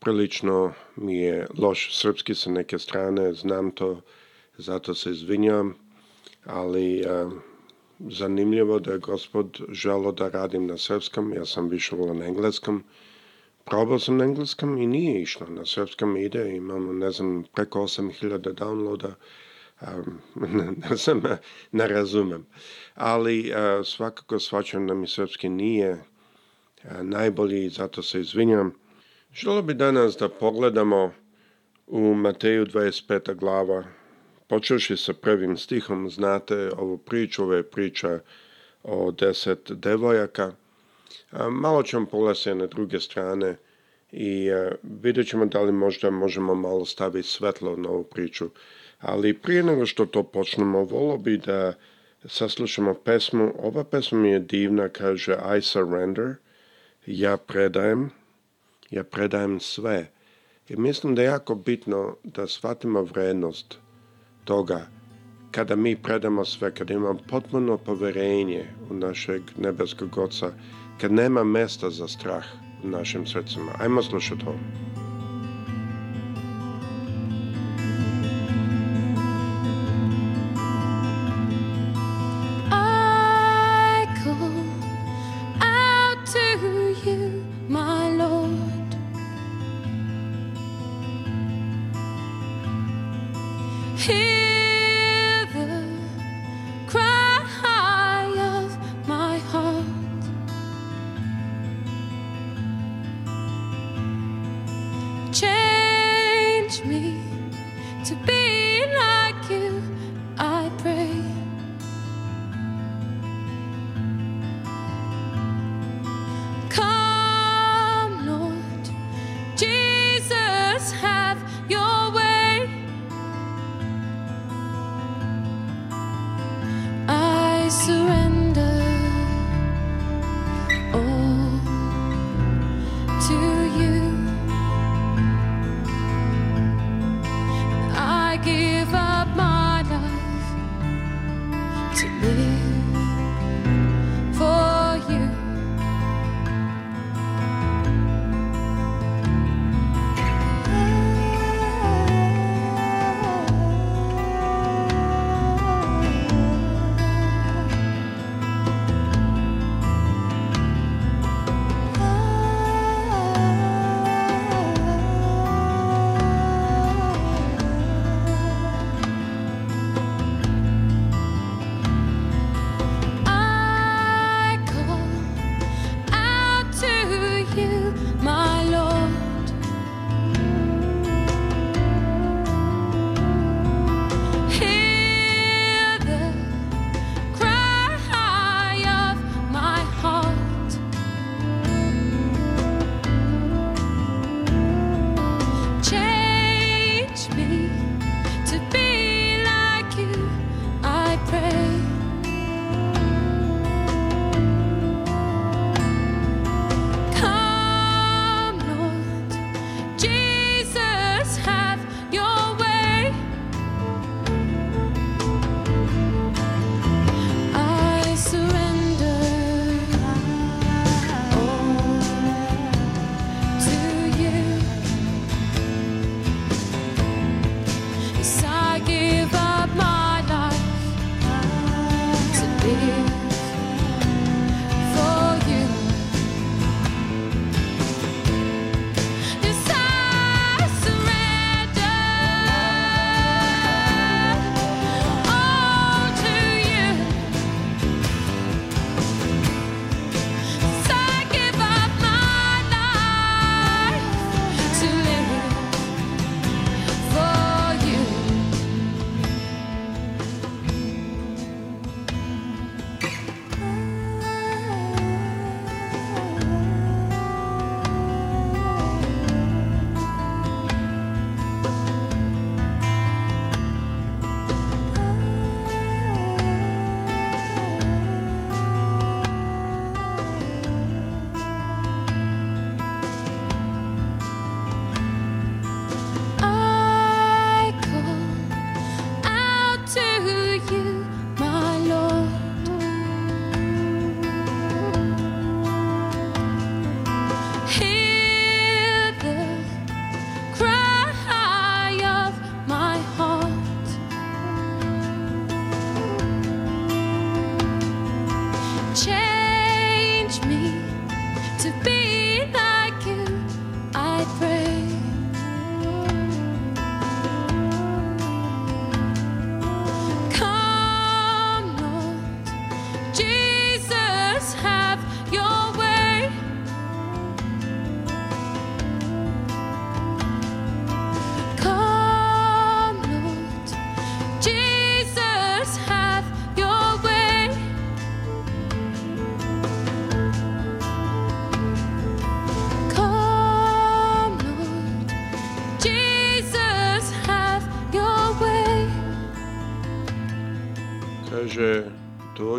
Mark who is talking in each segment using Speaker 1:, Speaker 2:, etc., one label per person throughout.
Speaker 1: Prilično mi je loš srpski sa neke strane, znam to, zato se izvinjam, ali a, e, zanimljivo da je gospod želo da radim na srpskom, ja sam više volio na engleskom. Probao sam na engleskom i nije išlo, na srpskom ide, imam, ne znam, preko 8000 downloada, Um, ne znam, ne razumem. Ali uh, svakako svačam da mi srpski nije uh, najbolji, zato se izvinjam. Želo bi danas da pogledamo u Mateju 25. glava. Počeši sa prvim stihom, znate ovu priču, ove priča o deset devojaka. A malo ćemo pogledati na druge strane i vidjet ćemo da li možda možemo malo staviti svetlo na ovu priču. Ali prije nego što to počnemo, volo bi da saslušamo pesmu. Ova pesma mi je divna, kaže I surrender, ja predajem ja predajem sve. I mislim da je jako bitno da shvatimo vrednost toga kada mi predamo sve, kada imamo potpuno poverenje u našeg nebeskog oca, kad nema mesta za strah u našim srcima. Ajmo slušati ovo.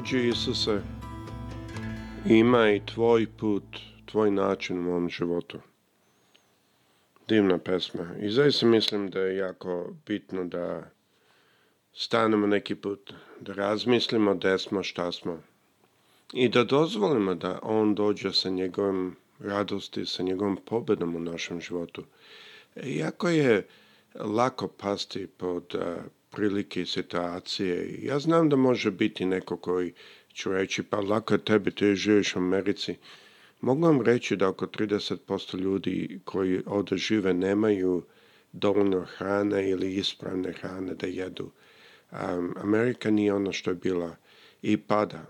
Speaker 1: Dođi Isuse, ima i tvoj put, tvoj način u mom životu. Divna pesma. I zaista mislim da je jako bitno da stanemo neki put, da razmislimo gde smo, šta smo. I da dozvolimo da On dođe sa njegovim radosti, sa njegovom pobedom u našem životu. Jako je lako pasti pod eh, prilike i situacije. Ja znam da može biti neko koji ću reći, pa lako tebi, ti živiš u Americi. Mogu vam reći da oko 30% ljudi koji ovdje žive nemaju dovoljno hrane ili ispravne hrane da jedu. Um, Amerika nije ono što je bila i pada.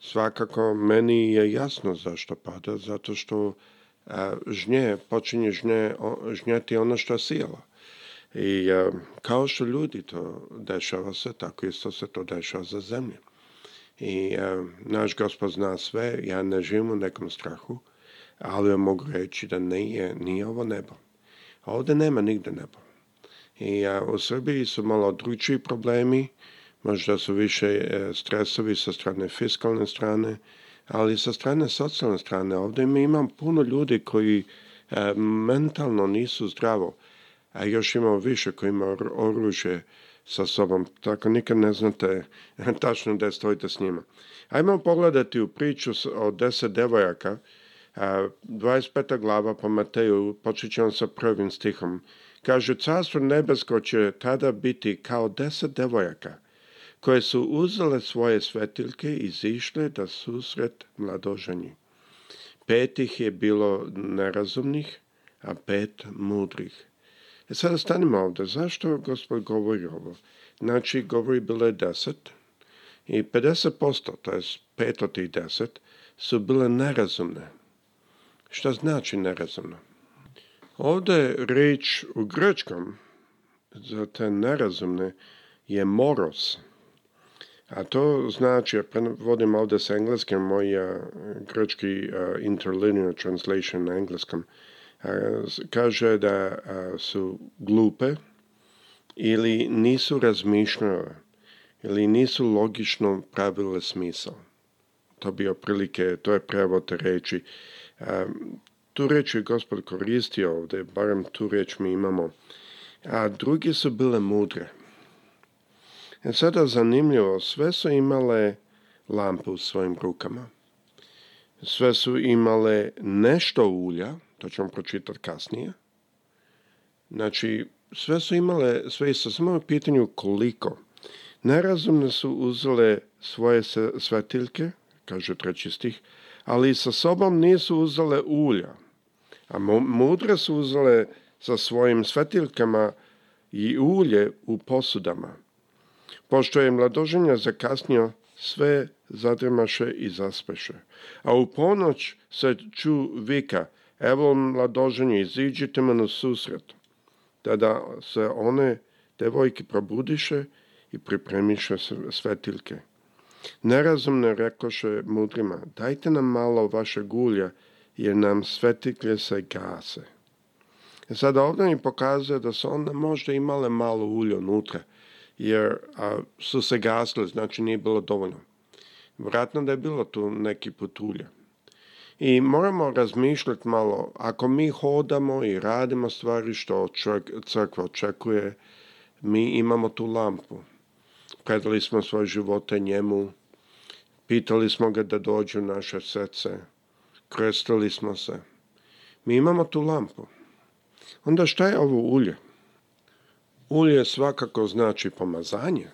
Speaker 1: Svakako, meni je jasno zašto pada, zato što uh, žnje, počinje žnje, žnjeti ono što je sijela. I e, kao što ljudi to dešava se, tako isto se to dešava za zemlju. I e, naš gospod zna sve, ja ne živim u nekom strahu, ali ja mogu reći da nije, nije ovo nebo. A ovdje nema nigde nebo. I e, u Srbiji su malo drugačiji problemi, možda su više stresovi sa strane fiskalne strane, ali sa strane socijalne strane ovdje mi imam puno ljudi koji mentalno nisu zdravo a još imamo više koji ima oružje sa sobom, tako nikad ne znate tačno gde stojite s njima. Ajmo pogledati u priču o deset devojaka, 25. glava po Mateju, počet će on sa prvim stihom. Kaže, carstvo nebesko će tada biti kao deset devojaka, koje su uzele svoje svetiljke i izišle da susret mladoženji. Pet ih je bilo nerazumnih, a pet mudrih. E sada stanimo ovdje. Zašto gospod govori ovo? Znači, govori bilo je deset i 50%, to je pet od tih deset, su bile nerazumne. Što znači nerazumno? Ovde reč u grčkom za te nerazumne je moros. A to znači, ja prevodim ovde sa engleskim, moj grčki uh, interlinear translation na engleskom, kaže da su glupe ili nisu razmišljale ili nisu logično pravile smisao. To bi oprilike, to je pravo te reči. Tu reč je gospod koristio ovde, barem tu reč mi imamo. A drugi su bile mudre. E sada zanimljivo, sve su imale lampu u svojim rukama. Sve su imale nešto ulja, To ćemo pročitati kasnije. Znači, sve su imale, sve isto, samo pitanju koliko. Nerazumne su uzele svoje svetiljke, kaže treći stih, ali sa sobom nisu uzele ulja. A mudre su uzele sa svojim svetiljkama i ulje u posudama. Pošto je mladoženja zakasnio, sve zadremaše i zaspeše. A u ponoć se ču vika – evo mladoženje, iziđite me na susret, Tada se one devojke probudiše i pripremiše svetilke. Nerazumne rekoše mudrima, dajte nam malo vaše gulja, jer nam svetiklje se gase. Sada ovdje mi pokazuje da su one možda imale malo ulja unutra, jer a, su se gasle, znači nije bilo dovoljno. Vratno da je bilo tu neki put ulja. I moramo razmišljati malo, ako mi hodamo i radimo stvari što čovjek, crkva očekuje, mi imamo tu lampu. Predali smo svoje živote njemu, pitali smo ga da dođu u naše srce, krestili smo se. Mi imamo tu lampu. Onda šta je ovo ulje? Ulje svakako znači pomazanje,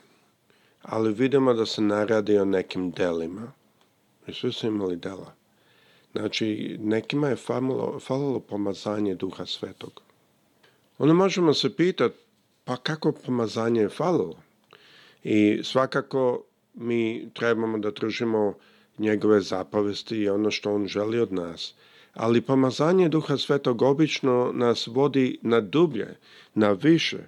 Speaker 1: ali vidimo da se naradi o nekim delima. I svi su imali dela. Znači, nekima je falilo, falilo pomazanje duha svetog. Onda možemo se pitati, pa kako pomazanje je falilo? I svakako mi trebamo da tražimo njegove zapovesti i ono što on želi od nas. Ali pomazanje duha svetog obično nas vodi na dublje, na više.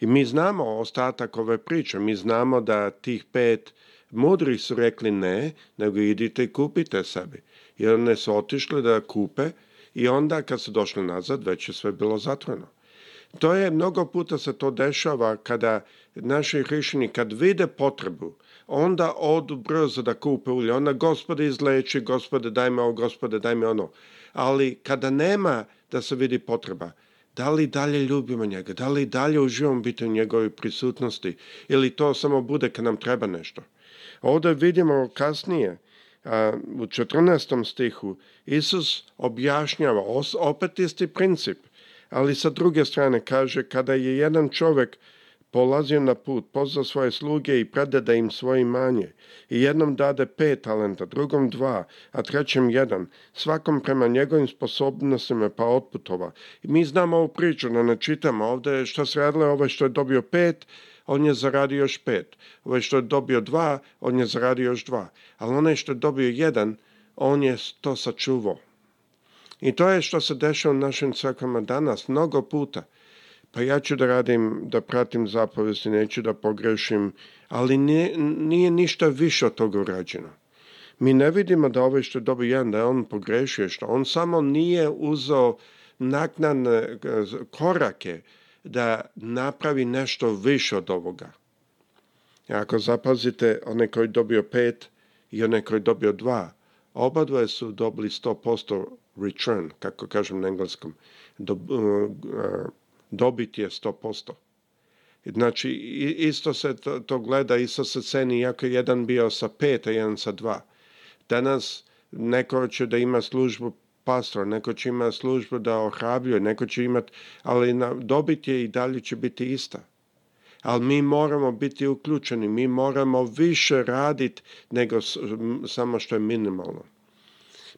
Speaker 1: I mi znamo ostatak ove priče, mi znamo da tih pet mudrih su rekli ne, nego idite i kupite sebi i one su otišle da kupe i onda kad su došle nazad već je sve bilo zatvoreno. To je, mnogo puta se to dešava kada naši hrišćani kad vide potrebu, onda odu brzo da kupe ulje, onda gospode izleči, gospode daj me ovo, gospode daj me ono. Ali kada nema da se vidi potreba, da li dalje ljubimo njega, da li dalje uživamo biti u njegovoj prisutnosti ili to samo bude kad nam treba nešto. Ovde vidimo kasnije u 14. stihu Isus objašnjava opet isti princip, ali sa druge strane kaže kada je jedan čovjek polazio na put, pozva svoje sluge i predade da im svoje manje. I jednom dade pet talenta, drugom dva, a trećem jedan, svakom prema njegovim sposobnostima pa otputova. I mi znamo ovu priču, no da ne čitamo ovdje što se radilo, ovaj što je dobio pet, on je zaradio još pet. Ovaj što je dobio dva, on je zaradio još dva. Ali onaj što je dobio jedan, on je to sačuvao. I to je što se dešava u našim crkvama danas, mnogo puta. Pa ja ću da radim, da pratim zapovesti, neću da pogrešim, ali nije, nije ništa više od toga urađeno. Mi ne vidimo da ovaj što je dobio jedan, da je on pogrešio, što on samo nije uzeo naknadne eh, korake, da napravi nešto više od ovoga. Ako zapazite, onaj koji dobio pet i onaj koji dobio dva, oba dvoje su dobili 100% return, kako kažem na engleskom. Uh, uh, dobit je 100%. Znači, isto se to, to gleda, isto se ceni, jako jedan bio sa pet, a jedan sa dva. Danas neko će da ima službu pastor, neko će imati službu da ohrabruje, neko će imati, ali na, dobit je i dalje će biti ista. Ali mi moramo biti uključeni, mi moramo više raditi nego s, m, samo što je minimalno.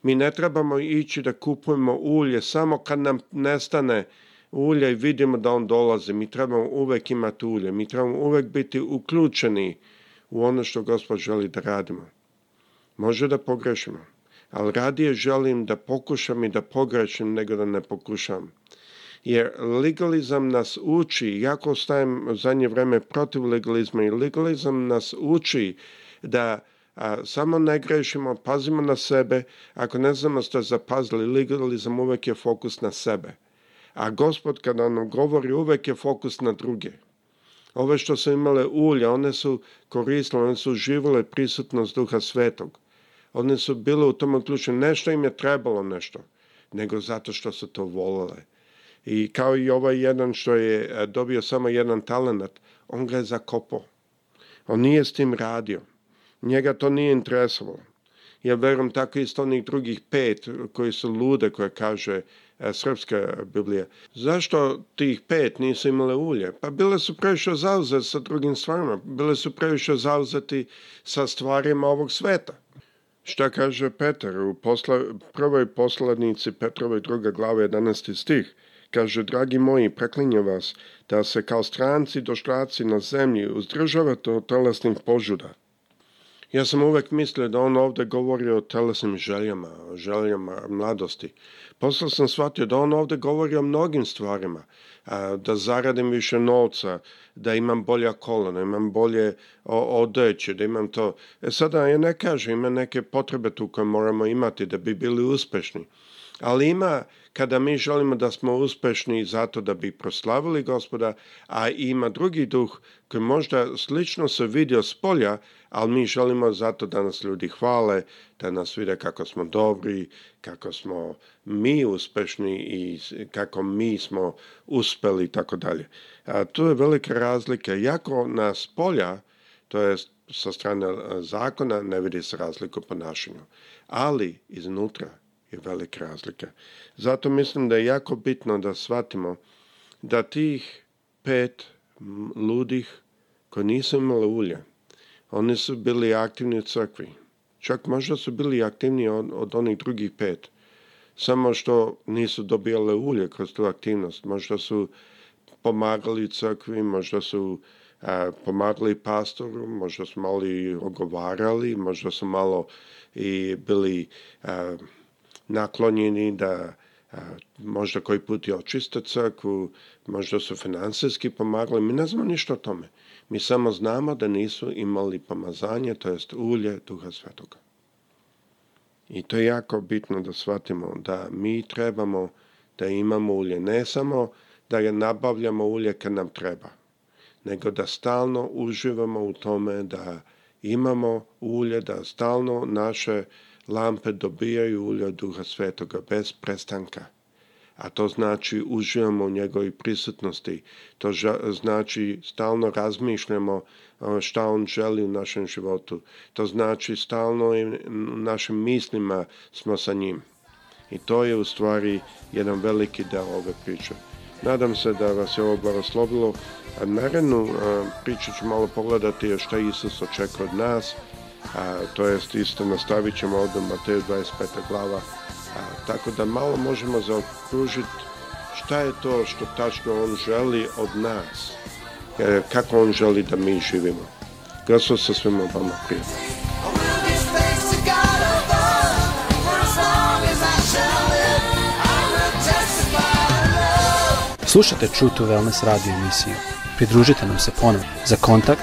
Speaker 1: Mi ne trebamo ići da kupujemo ulje samo kad nam nestane ulje i vidimo da on dolazi. Mi trebamo uvek imati ulje, mi trebamo uvek biti uključeni u ono što Gospod želi da radimo. Može da pogrešimo ali radije želim da pokušam i da pogrešim nego da ne pokušam. Jer legalizam nas uči, jako stajem u zadnje vreme protiv legalizma i legalizam nas uči da a, samo ne grešimo, pazimo na sebe. Ako ne znamo ste zapazili, legalizam uvek je fokus na sebe. A gospod kada nam govori uvek je fokus na druge. Ove što su imale ulja, one su koristile, one su uživale prisutnost duha svetog. One su bile u tom ključu, nešto im je trebalo nešto, nego zato što su to volele. I kao i ovaj jedan što je e, dobio samo jedan talenat, on ga je zakopao. On nije s tim radio. Njega to nije interesovalo. Ja verujem tako isto onih drugih pet koji su lude koje kaže e, srpska Biblija. Zašto tih pet nisu imale ulje? Pa bile su previše zauzeti sa drugim stvarima, bile su previše zauzeti sa stvarima ovog sveta. Šta kaže Petar u posla, prvoj poslanici Petrove druga glava 11. stih? Kaže, dragi moji, preklinje vas da se kao stranci doštraci na zemlji uzdržavate od telesnih požuda. Ja sam uvek mislio da on ovde govori o telesnim željama, o željama mladosti. Posle sam shvatio da on ovde govori o mnogim stvarima, da zaradim više novca, da imam bolja da imam bolje odeće, da imam to. E sada ja ne kažem, ima neke potrebe tu koje moramo imati da bi bili uspešni, ali ima kada mi želimo da smo uspešni zato da bi proslavili gospoda, a ima drugi duh koji možda slično se vidio s polja, ali mi želimo zato da nas ljudi hvale, da nas vide kako smo dobri, kako smo mi uspešni i kako mi smo uspeli i tako dalje. A tu je velika razlika. Jako nas polja, to je sa strane zakona, ne vidi se razliku ponašanju. Ali iznutra, je velika razlika. Zato mislim da je jako bitno da shvatimo da tih pet ludih koji nisu imali ulja, oni su bili aktivni u crkvi. Čak možda su bili aktivni od, od onih drugih pet. Samo što nisu dobijale ulje kroz tu aktivnost. Možda su pomagali crkvi, možda su a, pomagali pastoru, možda su malo i ogovarali, možda su malo i bili a, naklonjeni da a, možda koji put i očiste crkvu, možda su finansijski pomagali, mi ne znamo ništa o tome. Mi samo znamo da nisu imali pomazanje, to jest ulje Duha Svetoga. I to je jako bitno da shvatimo da mi trebamo da imamo ulje. Ne samo da ga nabavljamo ulje kad nam treba, nego da stalno uživamo u tome da imamo ulje, da stalno naše lampe dobijaju ulja Duha Svetoga bez prestanka. A to znači uživamo u njegovoj prisutnosti, to znači stalno razmišljamo šta on želi u našem životu, to znači stalno u našim mislima smo sa njim. I to je u stvari jedan veliki deo ove priče. Nadam se da vas je ovo blagoslovilo, a narednu priču ću malo pogledati šta Isus očekuje od nas, a, to jest isto nastavit ćemo ovdje Mateju 25. glava, a, tako da malo možemo zaokružiti šta je to što tačno on želi od nas, e, kako on želi da mi živimo. Gospod sa svima vama prijatelj.
Speaker 2: Slušate True to Wellness radio emisiju. Pridružite nam se ponovno. Za kontakt